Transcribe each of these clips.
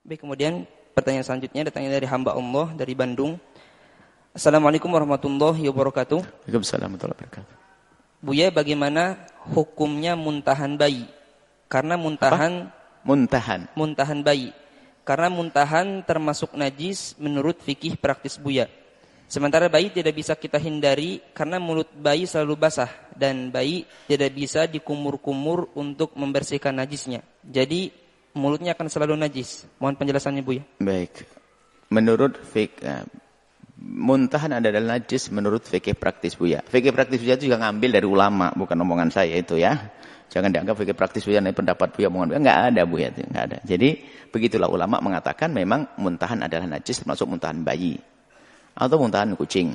Baik, kemudian pertanyaan selanjutnya datangnya dari hamba Allah dari Bandung. Assalamualaikum warahmatullahi wabarakatuh. Waalaikumsalam warahmatullahi wabarakatuh. Buya, bagaimana hukumnya muntahan bayi? Karena muntahan Apa? muntahan muntahan bayi. Karena muntahan termasuk najis menurut fikih praktis Buya. Sementara bayi tidak bisa kita hindari karena mulut bayi selalu basah dan bayi tidak bisa dikumur-kumur untuk membersihkan najisnya. Jadi mulutnya akan selalu najis. Mohon penjelasannya Buya. Baik. Menurut fik eh, muntahan adalah najis menurut fikih praktis Buya. Fikih praktis Buya itu juga ngambil dari ulama, bukan omongan saya itu ya. Jangan dianggap fikih praktis Buya ini pendapat Buya omongan Buya. Enggak ada Buya itu, enggak ada. Jadi begitulah ulama mengatakan memang muntahan adalah najis termasuk muntahan bayi atau muntahan kucing.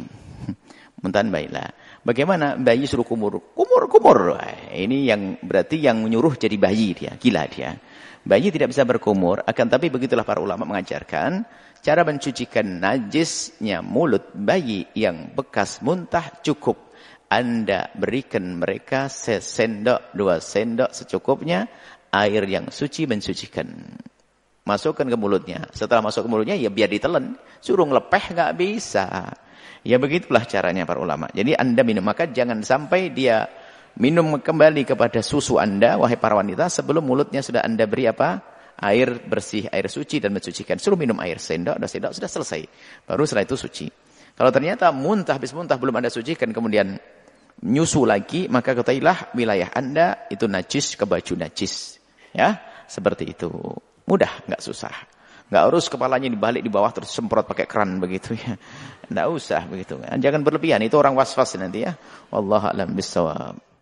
Muntahan bayi lah. Bagaimana bayi suruh kumur? Kumur, kumur. Ini yang berarti yang menyuruh jadi bayi dia, gila dia. Bayi tidak bisa berkumur, akan tapi begitulah para ulama mengajarkan cara mencucikan najisnya mulut bayi yang bekas muntah cukup. Anda berikan mereka sesendok, dua sendok secukupnya air yang suci mensucikan. Masukkan ke mulutnya. Setelah masuk ke mulutnya ya biar ditelan. Suruh ngelepeh nggak bisa. Ya begitulah caranya para ulama. Jadi Anda minum maka jangan sampai dia minum kembali kepada susu Anda wahai para wanita sebelum mulutnya sudah Anda beri apa? air bersih, air suci dan mensucikan. Suruh minum air sendok, dan sendok sudah selesai. Baru setelah itu suci. Kalau ternyata muntah, habis muntah belum Anda sucikan, kemudian nyusu lagi, maka ketahuilah wilayah Anda itu najis ke baju najis. Ya, seperti itu. Mudah, nggak susah. Nggak harus kepalanya dibalik di bawah terus semprot pakai keran begitu ya. Nggak usah begitu. Jangan berlebihan, itu orang was-was nanti ya. Wallahu a'lam bishawab.